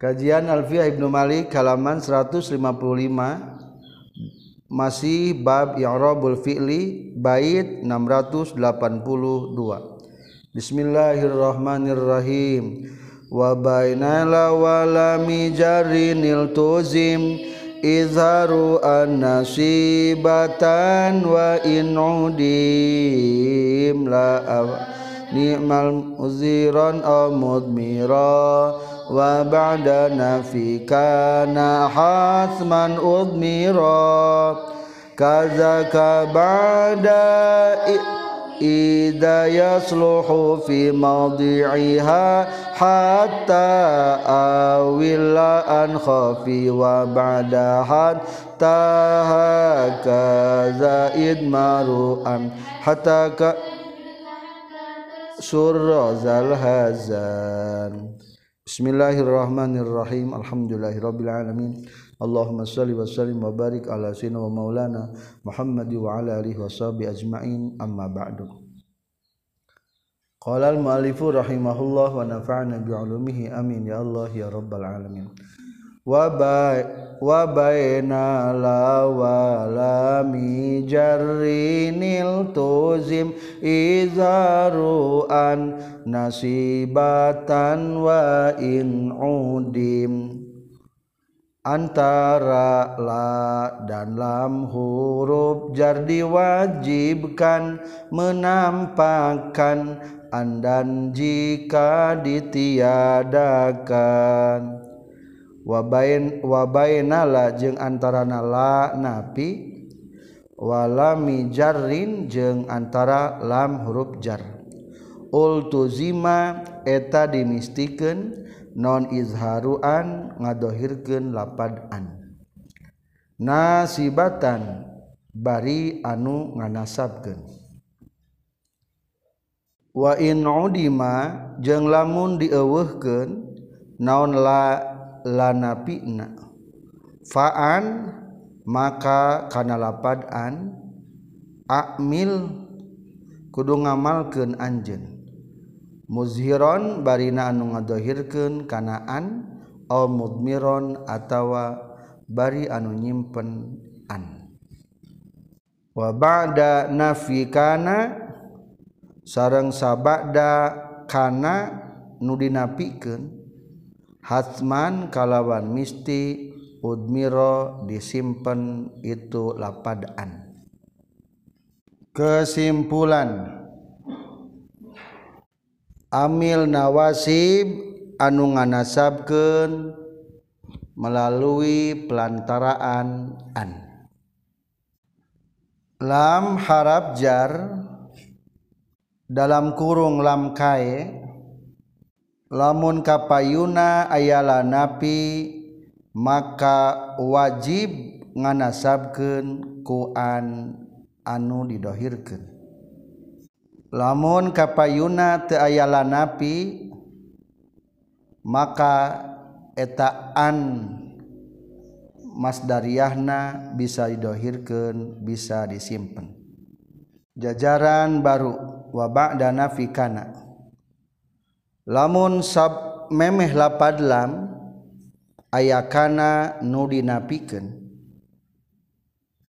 Kajian Alfiah Ibnu Malik halaman 155 masih bab i'rabul fi'li bait 682. Bismillahirrahmanirrahim. Wa bainala wa lam jarinil tuzim izharu an-nasibatan wa in udim la ni'mal muziran aw mudmira وبعد نفي كان حتما أضمرا كذاك بعد إذا يصلح في موضعها حتى أول أن خفي وبعد حتى هكذا إدمار أن حتى سر ذا الهزان. Bismillahirrahmanirrahim Alhamdulillahirabbil alamin Allahumma shalli wa sallim wa barik ala sayyidina wa maulana Muhammad wa ala alihi washabi ajmain amma ba'du Qala al-muallifu rahimahullah wa nafa'ana bi 'ulumihi amin ya Allah ya rabbal alamin Wa wa baina la wa la mi jarrinil tuzim izaru an nasibatan wa in udim antara la dan lam huruf jar diwajibkan menampakkan andan jika ditiadakan wabain wabainala jeung antara la napi walami jarrin jeung antara lam huruf jar. Ultuzima eta dimistikeun non izharuan ngadohirkeun lapad an. Nasibatan bari anu nganasabkeun. Wa in udima jeung lamun dieuweuhkeun naon la lanapina. Faan maka kana lapad an akmil kudu ngamalkeun anjeun. Muzhiron barina anu ngadohirkeun kanaan au mudmiron atawa bari anu nyimpen an. Wa ba'da nafi kana sareng sabada kana nu dinapikeun. Hatman kalawan misti udmiro disimpen itu lapadaan. Kesimpulan. Amil nawasib anu nganasabkeun melalui pelantaraan an. Lam harap jar dalam kurung lam kae lamun kapayuna ayala napi maka wajib nganasabkeun ku an anu didohirkeun. Lamun kapayuna teu ayala napi maka eta an masdariyahna bisa didohirkeun bisa disimpan jajaran baru wa ba'da nafikana lamun sab memeh lapadlam aya ayakana nu dinapikeun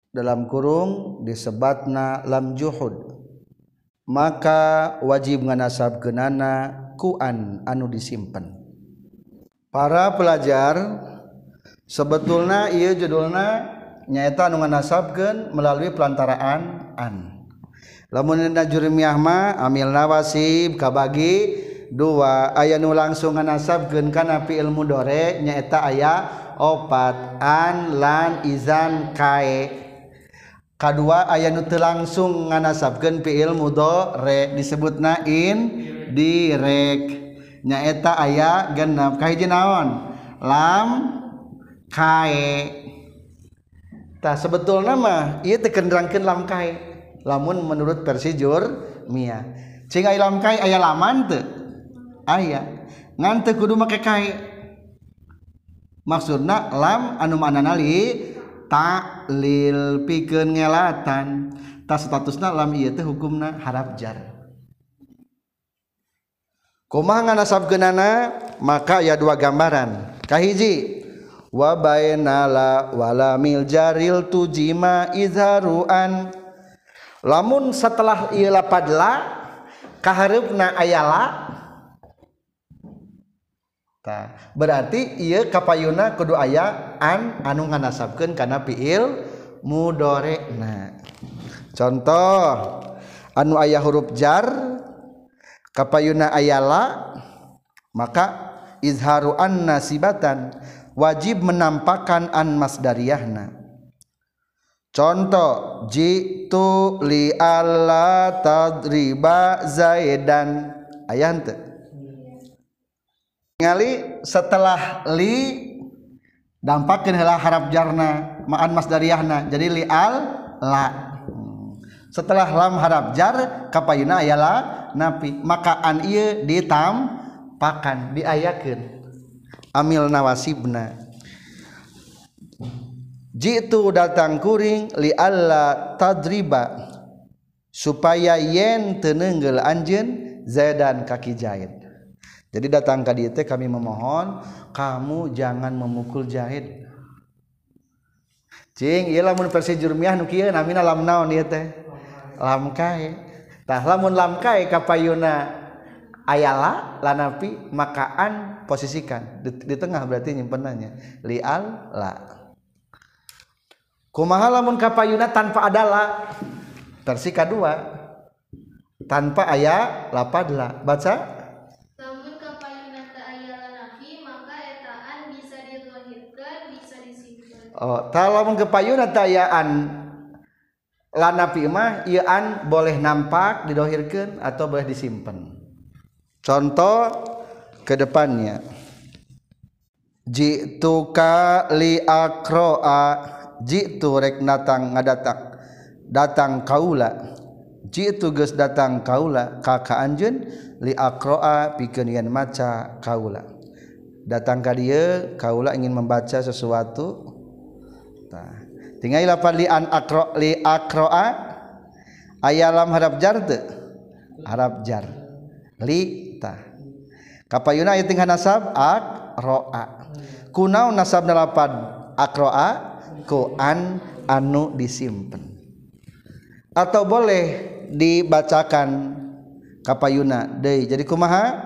dalam kurung disebatna lam juhud. Maka wajib nganasab genana kuan anu disimpan para pelajar sebetulna ia judulna nyaeta anu nganasabkeun melalui pelantaraan an. Lamun jurmiah mah amil nawasib kabagi dua aya nu langsung nganasabkeun kana fi'il mudhari nyaeta aya opat an lan izan kae. Kedua aya nu teu langsung nganasabkeun fi'il mudhari disebutna in direk nyaeta aya genep kahiji naon? Lam kae. Tah sebetulna mah ieu teu kenderangkeun lam kae. Lamun menurut versi Jurmia. Cing aya lam kae aya laman teu. aya ngante kudu make kae. Maksudna lam anu manana li ta'lil pikeun ngelatan. Ta statusna lam ieu teh hukumna harap jar. Kumaha nganasabkeunana? Maka ya dua gambaran. Kahiji wa bainala wala miljaril tujima izharuan lamun setelah ieu lapadla kaharupna ayala Ta. berarti ia kapayuna kudu aya an anu nganasabkeun kana fiil mudorena contoh anu ayah huruf jar kapayuna ayala maka izharu an nasibatan wajib menampakkan an masdariyahna contoh jitu li alla tadriba zaidan. Ayah teu ngali setelah li dampakeun heula harap jarna ma'an masdariyahna jadi li al la. Setelah lam harap jar kapayuna ayala napi. Maka an ieu ditampakan diayakeun. Amil nawasibna. Jitu datang kuring li alla tadriba. Supaya yen tenenggel anjen zaidan kaki jahit jadi datang ke dia kami memohon kamu jangan memukul jahit. Cing iya lamun versi jurmiah nu kieu namina lam naon ieu teh? Lam kae. Tah lamun lam kae kapayuna ayala lanapi makaan posisikan. Di, di tengah berarti nyimpenannya. Lial la. Kumaha lamun kapayuna tanpa adalah versi kedua tanpa ayat lapad la. Baca lamun kapayuna ta aya lanapi maka etaan bisa dilahirkan bisa disimpan oh ta lamun kapayuna ta ayaan lanapi mah ieu an boleh nampak didohirkeun atau boleh disimpan contoh ke depannya jituka li akroa jitu rek datang ngadatang datang kaula. Jitu geus datang kaula kaka anjeun li akroa pikeun maca kaula. Datang ka dieu kaula ingin membaca sesuatu tah. Tinggal lapar li an akro li akroa ayalam harap jar te harap jar. Li tah. Kapayuna ayat tinggal nasab akroa. Kunau nasab nalapad akroa? Ku an anu disimpan atau boleh dibacakan kapayuna deui. Jadi kumaha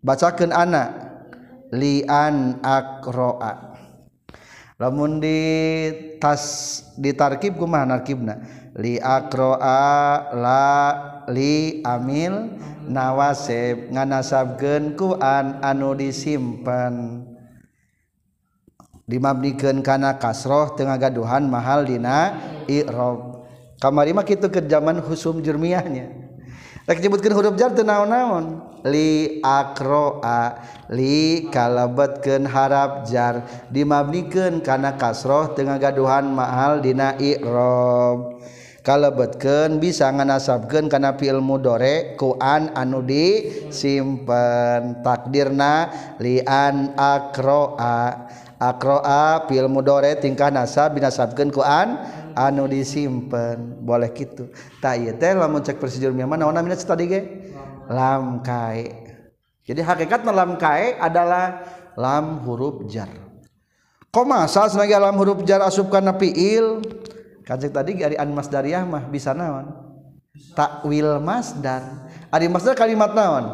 bacakan anak lian akroa. lamun di tas ditarkib kumaha narkibna? Li akroa la li amil nawasib nganasabkeun ku an anu disimpen dimabnikeun kana kasroh tengah gaduhan mahal dina i'rab kamari mah kitu ke zaman husum jurmiahnya rek nyebutkeun huruf jar teu naon-naon. li akroa li kalebetkeun harap jar. Dimabnikeun kana kasroh tengah gaduhan mahal dina i'rab kalebetkeun bisa nganasabkeun kana fi'il mudore ku an anu disimpen. Takdirna li an akroa. Akroa fi'il mudore tingkah nasab dinasabkeun ku an anu disimpen. Boleh gitu tak ieu teh lamun cek persijur mana naonna minat tadi ge? Lam kae jadi hakikatna lam kae adalah lam huruf jar koma asal sebagai lam huruf jar asup kana fi'il Kanjeng tadi ari an masdariyah mah bisa naon? Takwil masdar. Ari masdar kalimat naon?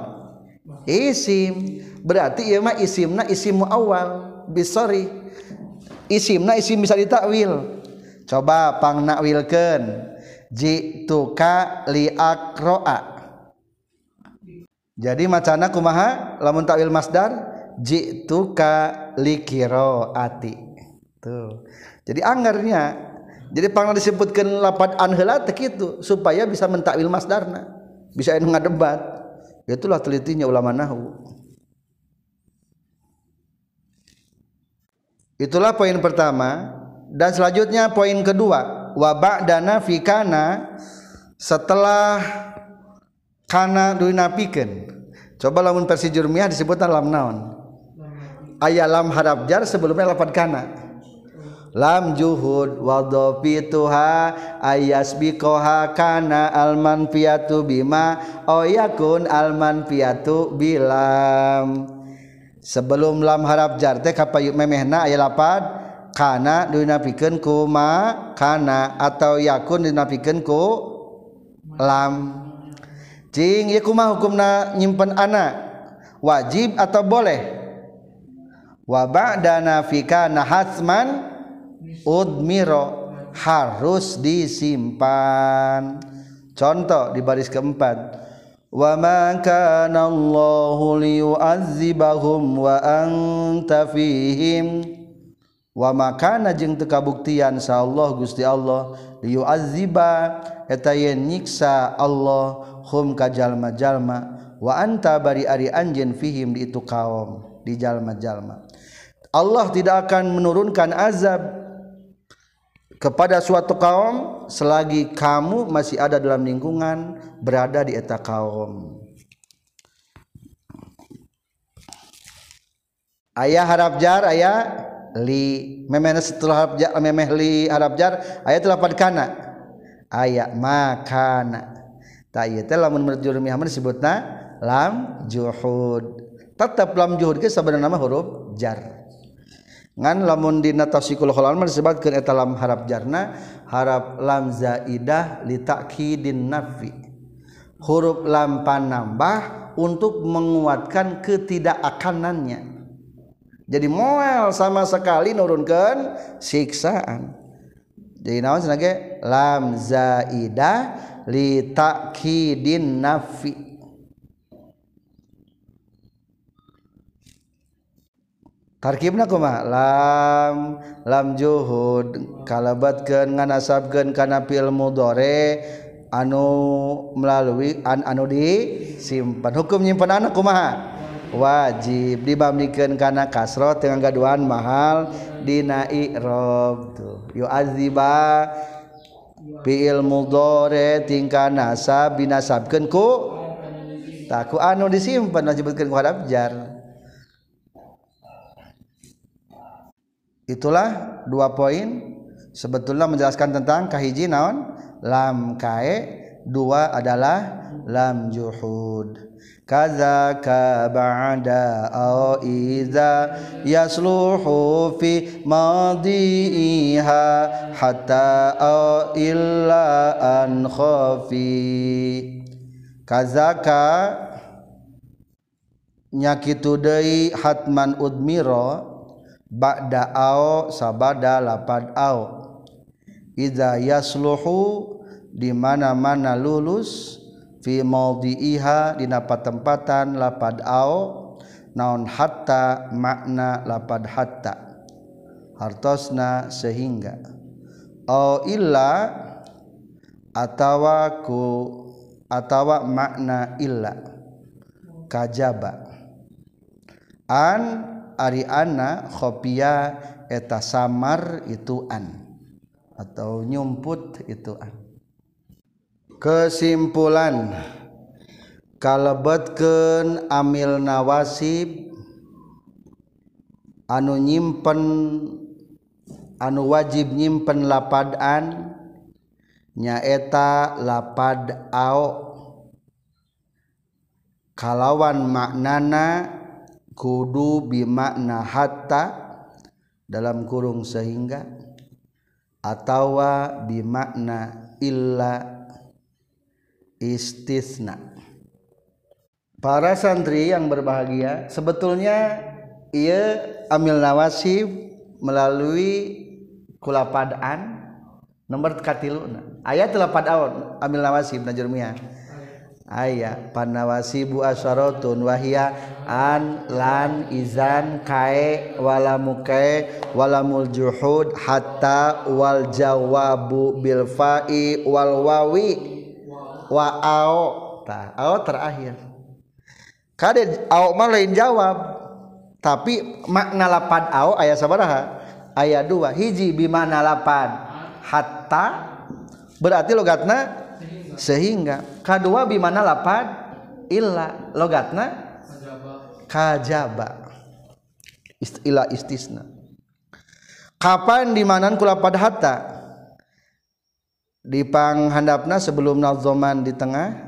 Isim. Berarti ieu mah isimna isim awal. Bisori. Isimna isim bisa ditakwil. Coba pang nakwilkeun. Jituka li akroa. Jadi macana kumaha? Lamun takwil masdar jituka li kiroati. Tuh. Jadi anggarnya jadi pernah disebutkan lapat anhela itu supaya bisa mentakwil masdarna. Bisa anu ngadebat. Itulah telitinya ulama nahu. Itulah poin pertama. Dan selanjutnya poin kedua. Wabak dana fikana setelah kana duinapikan coba lamun versi jurmiah disebutkan lam naon? Ayalam harap jar sebelumnya lapat kana. Lam juhud wadhafituha ayasbiqaha kana alman piatu bima oyakun alman piatu bilam. Sebelum lam harap jar teh kapayuk memehna aya lapad kana dinapikeun ku ma kana atau yakun dinapikeun ku lam Cing ya kumah hukumna nyimpen anak wajib atau boleh? Wa danafika nafika nahasman udmiro harus disimpan. Contoh di baris keempat. Wa ma kana Allahu liyu'azzibahum wa anta fihim wa makana jeung teu kabuktian sa Allah Gusti Allah liyu'azziba eta yen nyiksa Allah hum ka jalma-jalma wa anta bari ari anjeun fihim di itu kaum di jalma-jalma. Allah tidak akan menurunkan azab kepada suatu kaum selagi kamu masih ada dalam lingkungan berada di eta kaum. Ayah harap jar ayah li memeh setelah harap jar memeh li harap jar ayah telah kana. Ayah makana tak ieu teh lamun menurut jurumi Muhammad disebutna lam juhud. Tetap lam juhud ke sebenarnya nama huruf jar. Ngan lamun dina tafsikul khalal disebutkeun eta lam harap jarna harap lam zaidah li ta'kidin nafi. Huruf lam panambah untuk menguatkan ketidakakanannya jadi moel sama sekali nurunkan siksaan. Jadi naon sebagai lam zaidah litakidin nafi Tarkibna kumaha lam lam juhud. Kalabatkeun nganasabkeun kana fi'il mudhari anu melalui an anu disimpan. Hukum nyimpan anu kumaha? Wajib. Dibamikeun kana kasro tengah gaduhan mahal. Dina i'rab tuh. Yu'aziba fiil mudhari tingkah nasab binasabkeun ku taku. Anu disimpan disebutkeun ku harap jar. Itulah dua poin sebetulnya menjelaskan tentang kahiji naon lam kae dua adalah lam juhud. Kadzaka ba'da au iza yasluhu fi madiha hatta au illa an khafi. Kadzaka nyakitu deui hatman udmiro ba'da au sabada lapad au. Idza yasluhu di mana-mana lulus fi maudhi'iha dina patempatan lapad au naon hatta makna lapad hatta. Hartosna sehingga. Au illa atawa ku atawa makna illa. Kajaba. An Ariana khopia eta samar ituan atau nyumput ituan kesimpulan. Kalebetkeun amil nawasib anu nyimpen anu wajib nyimpen lapadan nyaeta lapad ao kalawan maknana kudu bimakna hatta dalam kurung sehingga atawa bimakna illa istisna. Para santri yang berbahagia sebetulnya ia amil nawasib melalui kulapadaan nomor katiluna ayat telapad awal amil nawasib najurmiyah aya panawasibu asyaratun wahia an lan izan kae wala mukae wala muljuhud hatta wal jawabu bil fa'i wal wawi wa ao. Ta ao terakhir. Kade ao mah lain jawab tapi makna lapan ao aya sabaraha? Aya dua hiji bimana lapan hatta berarti logatna sehingga, sehingga. kedua bimana lapan illa logatna kajaba. Istilah istisna. Kapan dimanan kulapad hatta? Di panghandapna sebelum nazoman di tengah.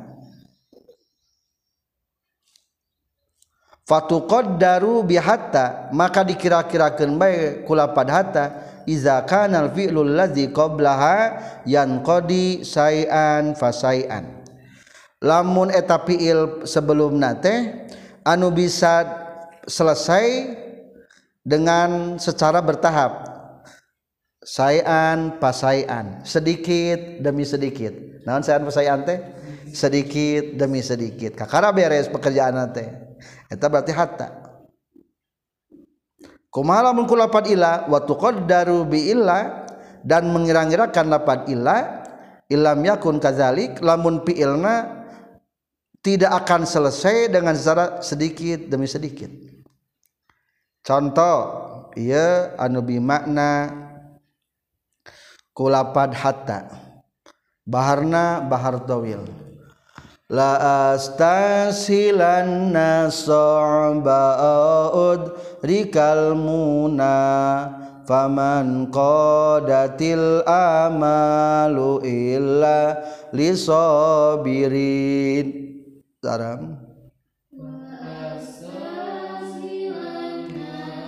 Fatuqaddaru bihatta maka dikira-kirakeun bae kulapad hatta iza kana fi'lul ladzi qablaha yanqadi sayan fasayan lamun eta fi'il sebelumna teh anu bisa selesai dengan secara bertahap sayan pasayan sedikit demi sedikit. Naon sayan pasayan teh? Sedikit demi sedikit. Kakara beres pekerjaan teh. Eta berarti hatta kumaha lamun ku lapad ila wa tuqaddaru bi illa dan mengira-ngirakan lapad illa ilam yakun kadzalik lamun fi'ilna tidak akan selesai dengan secara sedikit demi sedikit. Contoh iya anu bi makna kulapad hatta. Baharna bahar tawil. La astasilanna sa'ba'ud rikal muna. Faman qadatil amalu illa lisabirin saram.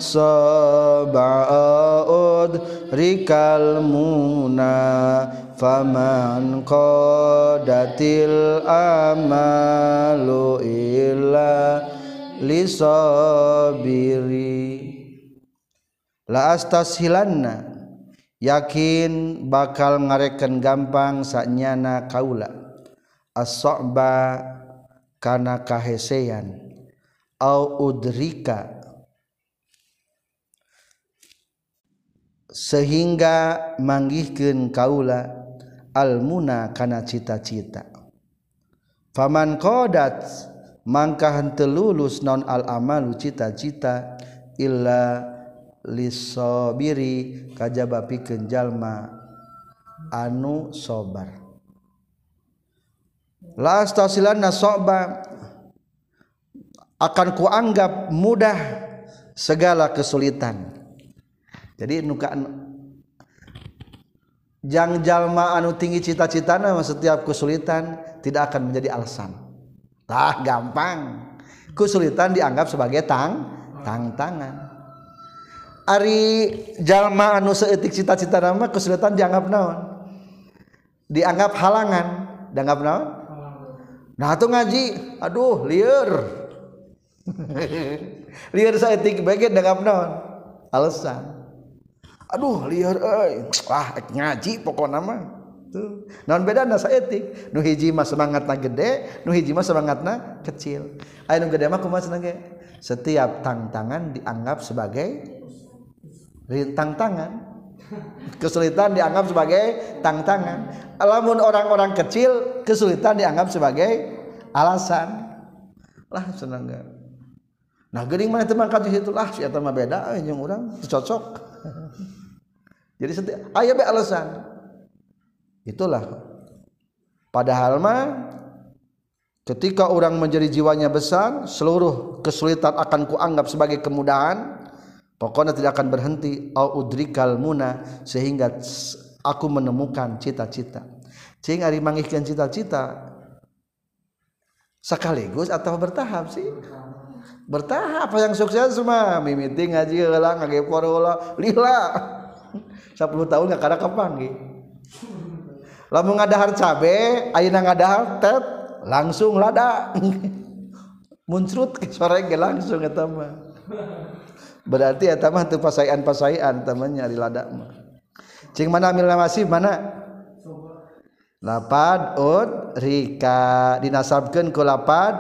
Sab'ud rikal muna faman qadatil amalu illa lisabiri la astashilanna yakin bakal ngareken gampang saknyana kaula. As-sa'ba kana kahesean. Au udrika sehingga manggihkeun kaula almuna kana cita-cita. Faman qadat mangka henteu lulus non al amalu cita-cita illa lisabiri kajaba pikeun jalma anu sobar. La astasilanna soba akan kuanggap mudah segala kesulitan. Jadi nuka jang jalma anu tinggi cita-cita nama setiap kesulitan tidak akan menjadi alasan. Lah gampang. Kesulitan dianggap sebagai tang tang tangan Ari jalma anu seetik cita-cita nama kesulitan dianggap naon? Dianggap halangan. Dianggap naon? Nah itu ngaji. Aduh liar liar seetik bagian dianggap naon? Alasan aduh liar eh wah ngaji pokok nama tuh. Non beda nasa etik nu hiji mah semangatna gede nu hiji mah semangatna kecil. Aya nu gede mah kumaha senenge setiap tantangan dianggap sebagai rintang tangan kesulitan dianggap sebagai tantangan alamun orang-orang kecil kesulitan dianggap sebagai alasan. Lah senang gak nah gering mana teman kaji itu lah si mah beda yang orang cocok jadi setiap ayah be alasan. Itulah. Padahal mah ketika orang menjadi jiwanya besar seluruh kesulitan akan kuanggap sebagai kemudahan pokoknya tidak akan berhenti. Au udrikal muna sehingga aku menemukan cita-cita. Sehingga hari mangihkan cita-cita sekaligus atau bertahap sih? Bertahap yang sukses semua mimiti ngaji heula heula lila 10 tahun nggak kada kapan gitu lamun ngadahar cabe ayeuna ngadahar tet langsung lada. Muncrut ke sore ge langsung eta mah. Berarti eta mah teu pasaian-pasaian temannya di lada mah. Cing mana amil masih mana? Lapad ud rika. Dinasabkeun ku lapad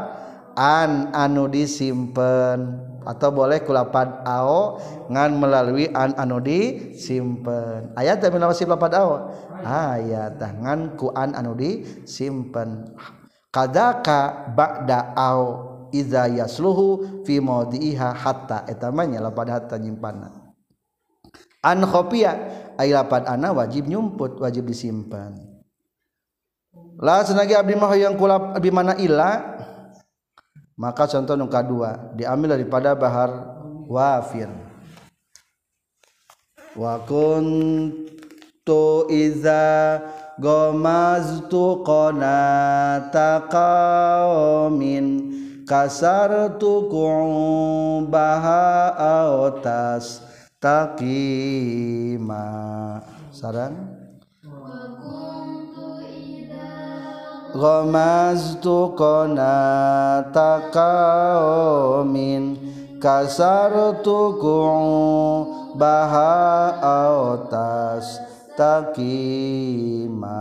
an anu disimpen. atau boleh kulapad ao ngan melalui an anu di simpen ayat tapi nama si lapad ao? Ayat ngan ku an anu di simpen kadaka ba'da ao idza yasluhu fi maudiha hatta. Etamanya lapad hatta nyimpana. An khofiya ay lapad ana wajib nyumput wajib disimpan la senagi abdi mah yang kulap di mana ila? Maka contoh yang kedua diambil daripada bahar wafir. Wa kuntu iza gomaztu qanata qaumin kasar tuku baha aotas takima sarang Ghamaztu qanata qaumin kasartu ku'u baha autas takima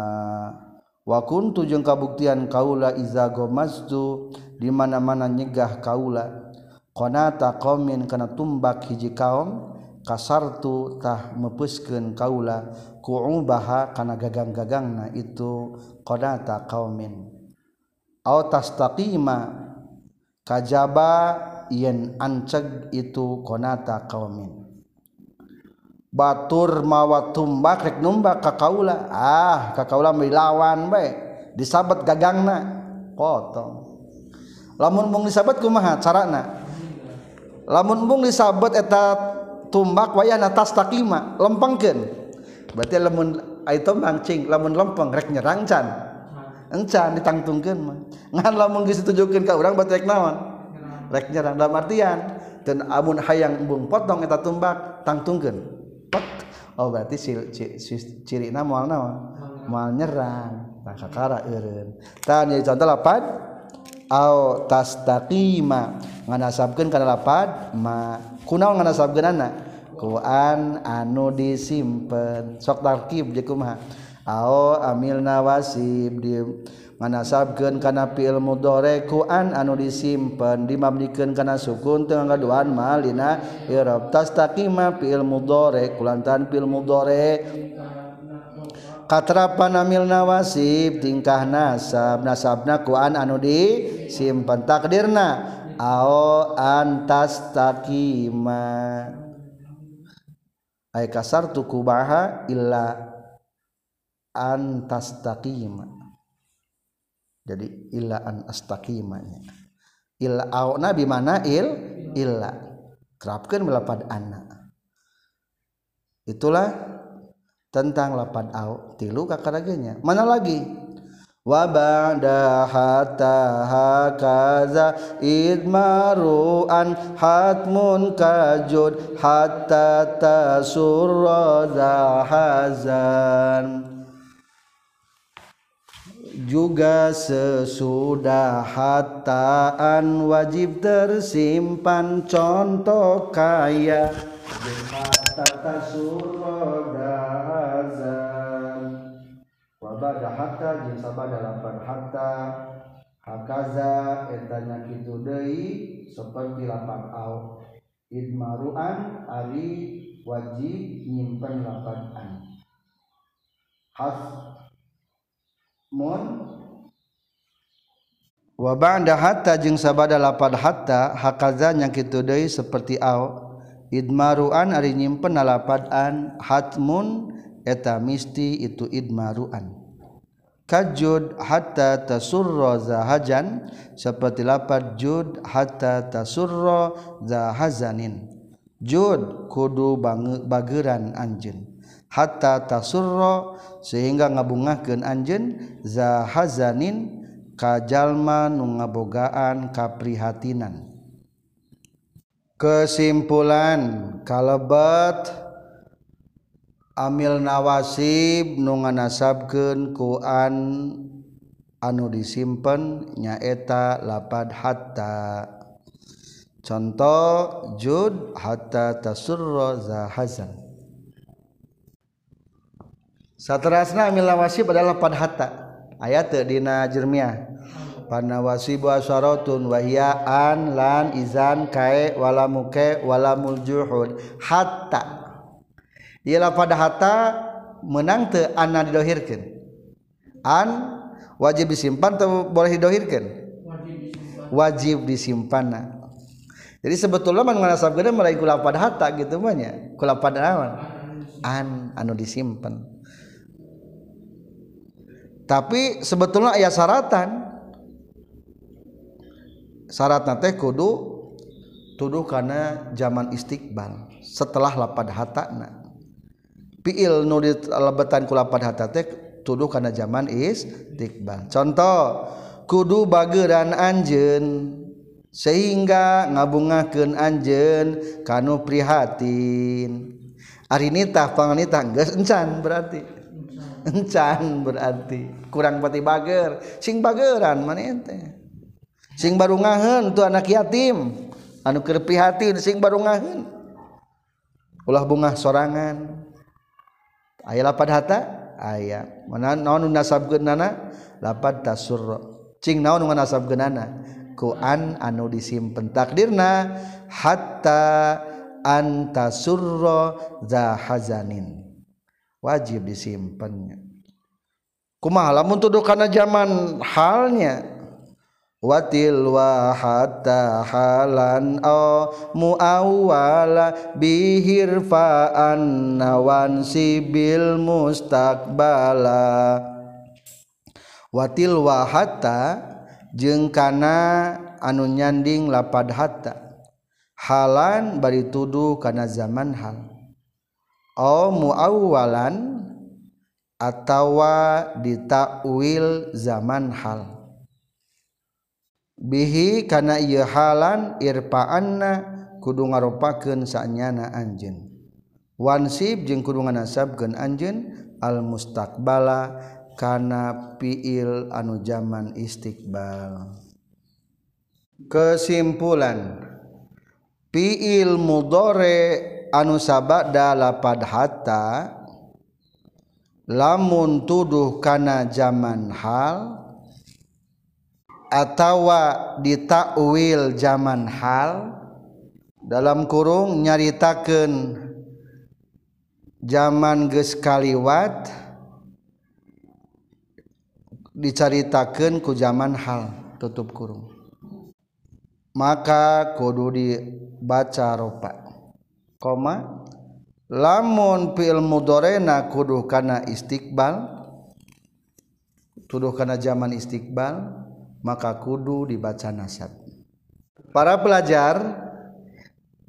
wa kuntu jeung kabuktian kaula iza ghamaztu di mana-mana nyegah kaula. Qanata qaumin kana tumbak hiji kaum kasartu tah mepuskeun kaula. Ku'u baha kana gagang-gagangna itu qanata qaumin. Au tastaqima kajaba yen anceg itu qanata qaumin. Batur mawa tumbak rek numbak ka kaula. Ah ka kaula milawan bae. Disabet gagangna. Potong. Lamun mung disabet kumaha carana? Lamun mung disabet eta tumbak wayana tastaqima lempengkeun. Berarti lamun itu mancing lamun lempeng rek nyerang can. Encan ditangtungkeun mah. Ngan lamun geus ditujukeun ka urang berarti rek naon? Rek nyerang. Dalam artian dan amun hayang embung potong eta tumbak tangtungkeun. Pek oh berarti si, si, ciri na moal naon? Moal nyerang. Nah kakara eureun. Tah jadi contoh lapan au tastaqima nganasabkeun kana lapad ma kunaon nganasabkeunana Quran anu disimpen. Sok tarkib jekumaha Ao amil nawasib di manasabkeun kana fi'il mudhari Quran anu disimpen dimabnikeun kana sukun teu ngaduan malina. I'rab tastaqima fi'il mudhari kulantan fi'il mudhari katrapan amil nawasib tingkah nasab. Nasabna Quran anu disimpen. Takdirna ao antas takima. Ay kasar tuku baha illa an tastaqima. Jadi illa an astaqimanya illa au nabi mana il? Illa. Terapkan melapad anak itulah tentang lapad au tilu kakaragenya mana lagi wa ba'da hatta hakaza idmaruan hatmun kajud hatta tasurra hazan. Juga sesudah hataan wajib tersimpan contoh kaya. Hatta tasurra hazan sabada hatta jeung sabada lapan hatta. Hakaza etanya kitu deui seperti lapan au. Idmaruan ari wajib nyimpen lapan an. Has mun wa ba'da hatta jeung sabada lapan hatta hakaza nya kitu deui seperti au. Idmaruan ari nyimpen lapan an. Hatmun eta misti itu idmaruan kajud hatta tasurra zahajan seperti lapat jud hatta tasurra zahazanin. Jud kudu bageran anjen hatta tasurra sehingga ngabungahkeun anjen zahazanin kajalma nu ngabogaan kaprihatinan. Kesimpulan kalebet amil nawasib nu nganasabkeun ku an anu disimpen nyaeta lapad hatta. Contoh jud hatta tasurra zahazan. Saterasna amil nawasib adalah lapad hatta. Ayat dina jermiah. Panawasibu asyaratun wahia an lan izan kae wala muke wala muljuhud. Hatta. Ialah pada hatta menang te anna didohirkan. An wajib disimpan atau boleh didohirkan? Wajib disimpan. Jadi sebetulnya man nganasabkeun mulai kula pada hatta gitu banyak kula pada awan an anu disimpan. Tapi sebetulnya ayat syaratan. Syarat teh kudu tuduh karena zaman istiqbal. Setelah lapad hatana fiil nulit lebetan kulapan harta teh tuduh karena zaman istiqbal contoh kudu bageran anjen sehingga ngabungakeun anjen kanu prihatin. Hari nitah tah geus encan berarti. Encan berarti. Kurang pati bager. Sing bageran mana ente sing baru ngahen tuh anak yatim. Anu keur prihatin sing baru ngahen ulah bungah sorangan. aya lapat hata aya. Mana naon nasab genana lapat tasurra cing naon nasab genana ku an anu disimpen takdirna hatta antasurra za hazanin. Wajib disimpannya kumaha lamun tuduh kana zaman halnya? watil wa hatta halan o muawala bihir fa'an nawan sibil mustaqbala. Watil wa hatta jeung kana anu nyanding lapad hatta. Halan bari tuduh kana zaman hal. O muawalan atawa ditakwil zaman hal. bihi kana ieu halan irfaanna kudu ngaropakeun sanyana anjeun. Wansib jeung kudu nganasabkeun anjeun al mustaqbala kana fiil anu jaman istiqbal. Kesimpulan fiil mudore anu sabada lapad hatta lamun tuduh kana jaman hal atawa ditakwil zaman hal dalam kurung nyaritakan zaman geus kaliwat dicaritakan ku zaman hal tutup kurung. Maka kudu dibaca ropa. Koma lamun fil mudorena kudu kana istiqbal tuduh kana zaman istiqbal maka kudu dibaca nasab para pelajar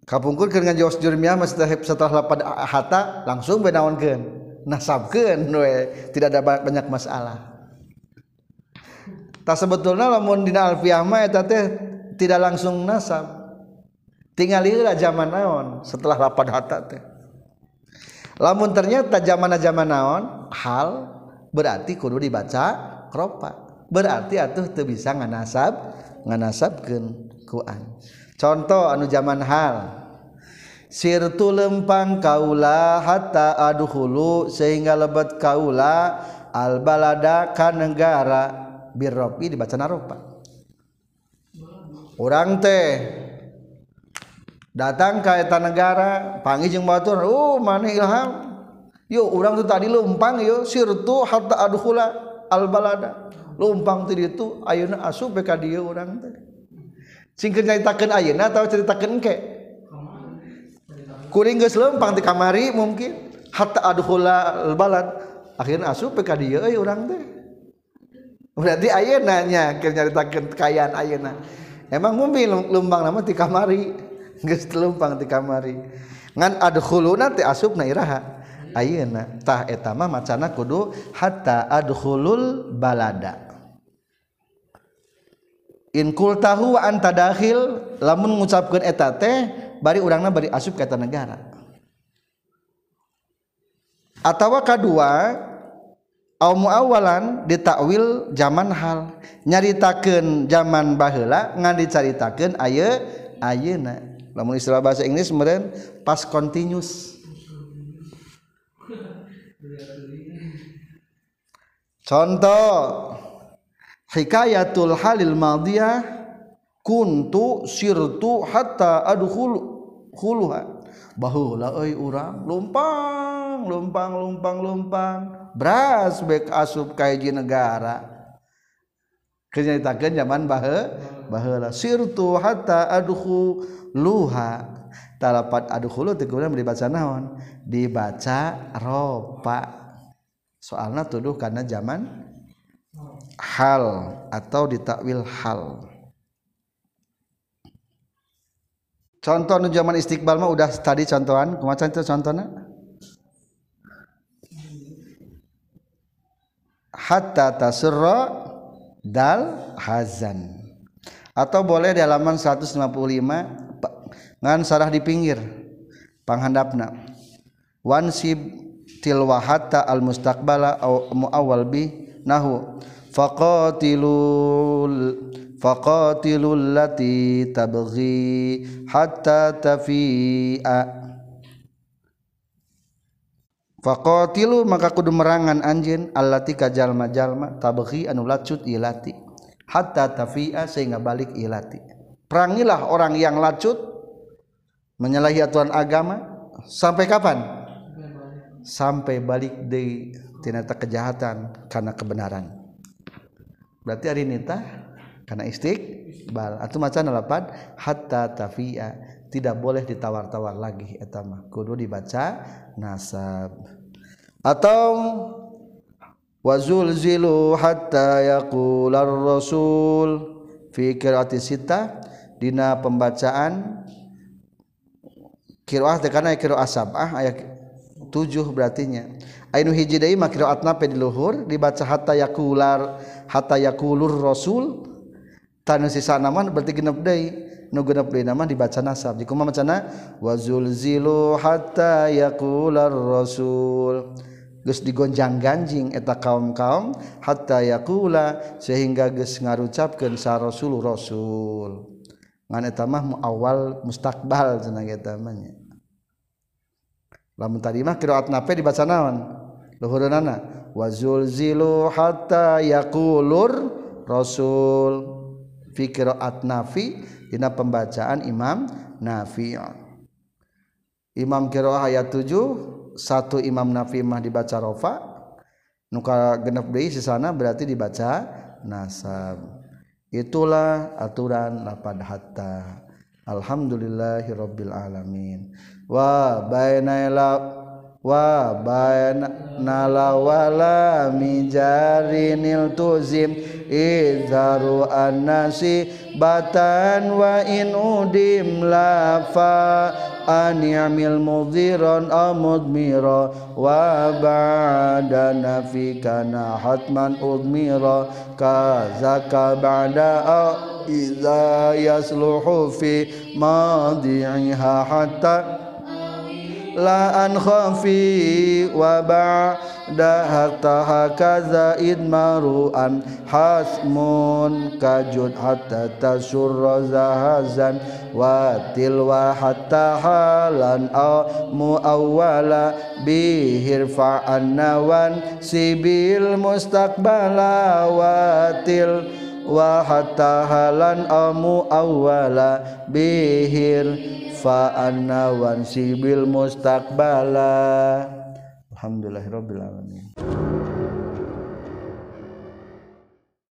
kapungkur dengan jawas jurmiah setelah setelah lapad hata langsung benaonkeun nasabkeun we. Tidak ada banyak masalah. Tak sebetulnya lamun dina alfiah mah eta teh tidak langsung nasab. Tinggal heula zaman naon setelah lapad hatta teh. Lamun ternyata zaman zaman naon hal berarti kudu dibaca kropa berarti atuh teu bisa nganasab nganasabkeun ku contoh anu zaman hal. Sirtu lempang kaula hatta aduhulu sehingga lebet kaula al balada ka negara birropi dibaca naropa. Orang teh datang ke eta negara panggil jeung batur uh mana ilham. Yuk orang tuh tadi lempang yuk sirtu hatta adkhula al balada. lumpang tadi itu ayeuna asup ka dieu urang teh singkeun nyaritakeun ayeuna atawa ceritakeun engke? Kuring geus leumpang ti kamari mungkin. Hatta adkhula balad. Akhirna asup ka dieu euy eh urang teh berarti ayeuna nya keur nyaritakeun kekayaan ayeuna emang mungkin lumpang nama ti kamari. Geus lumpang ti kamari. Ngan adkhuluna ti asupna iraha. ayeuna? Tah eta mah macana kudu hatta adkhulul balada. Inkul tahu anta dakhil lamun ngucapkeun eta teh bari urangna bari asup ka eta negara. Atawa kadua au muawalan ditakwil zaman hal. Nyaritakeun zaman baheula ngan dicaritakeun aye ayeuna. Lamun istilah bahasa Inggris meureun past continuous. Contoh. Hikayatul halil madiyah. Kuntu sirtu hatta adkhul khuluha. Baheula euy urang lumpang lumpang lumpang lumpang. Beras baik asup kaji negara. Kenyatakan zaman bahe baheula. Sirtu hatta adhu luha talapat adkhulu teh kemudian dibaca naon? Dibaca ropa. Soalnya tuduh karena zaman hal atau ditakwil hal. Contoh nu zaman istiqbal mah udah tadi contohan. Kumaha contohnya hatta tasurra dal hazan. Atau boleh di halaman 155 ngan sarah di pinggir. Panghandapna. Wansib tilwahata al mustaqbala au muawwal bi nahu. Faqatilul faqatilul lati tabghi hatta tafi'a. Faqatilu maka kudu merangan anjeun allati ka jalma-jalma tabghi anu lacut ilati hatta tafi'a sehingga balik ilati perangilah orang yang lacut menyalahi aturan agama? Sampai kapan? Sampai balik di tinata kejahatan karena kebenaran. Berarti hari ini tah karena istiqbal. Atau macam lapan hatta tafi'a. Tidak boleh ditawar-tawar lagi etama kudu dibaca nasab. Atau wazulzilu hatta yaqular rasul. Fi qiraati sita dina pembacaan kiroah tekana kiroah sabah ayat tujuh berartinya. Ainu hiji deui mah qiraatna pe di luhur dibaca hatta yakular hatta yakulur rasul. Tanu sisana mah berarti genep deui nu genep deui mah dibaca nasab. Jika mah macana wazulzilu hatta yakular rasul. Geus digonjang-ganjing eta kaum-kaum hatta yakula sehingga geus ngarucapkeun sa rasul rasul. Ngan eta mah awal mustaqbal cenah eta mah namanya lamah kiraat nape dibaca nawan Luhur nana. Wazul zilu hatta yakulur rasul. Fikiraat nafi dina pembacaan imam nafi. Imam kira ayat 7 satu Imam Nafimah dibaca rofa. Nuka genep deui di sana berarti dibaca nasab. Itulah aturan lapad hatta. Alhamdulillahirabbil alamin wa baina wa baina la wala mijarinil tuzim idzaru annasi batan wa in udim lafa an'amil mudhiran aw mudmira wa ba'da nafikana hatman udmira kazaka ba'da idza yasluhu fi madi'iha hatta la an khafi wa ba'da hatta hakaza idmaru'an hasmun kajud hatta tasurra zahazan. Wa hatta halan au muawwala bihir fa'an nawan. Sibil mustaqbala watil wa hatta halan au muawwala bihir fa'anna wansibil mustaqbala. Alhamdulillahirrabbilalamin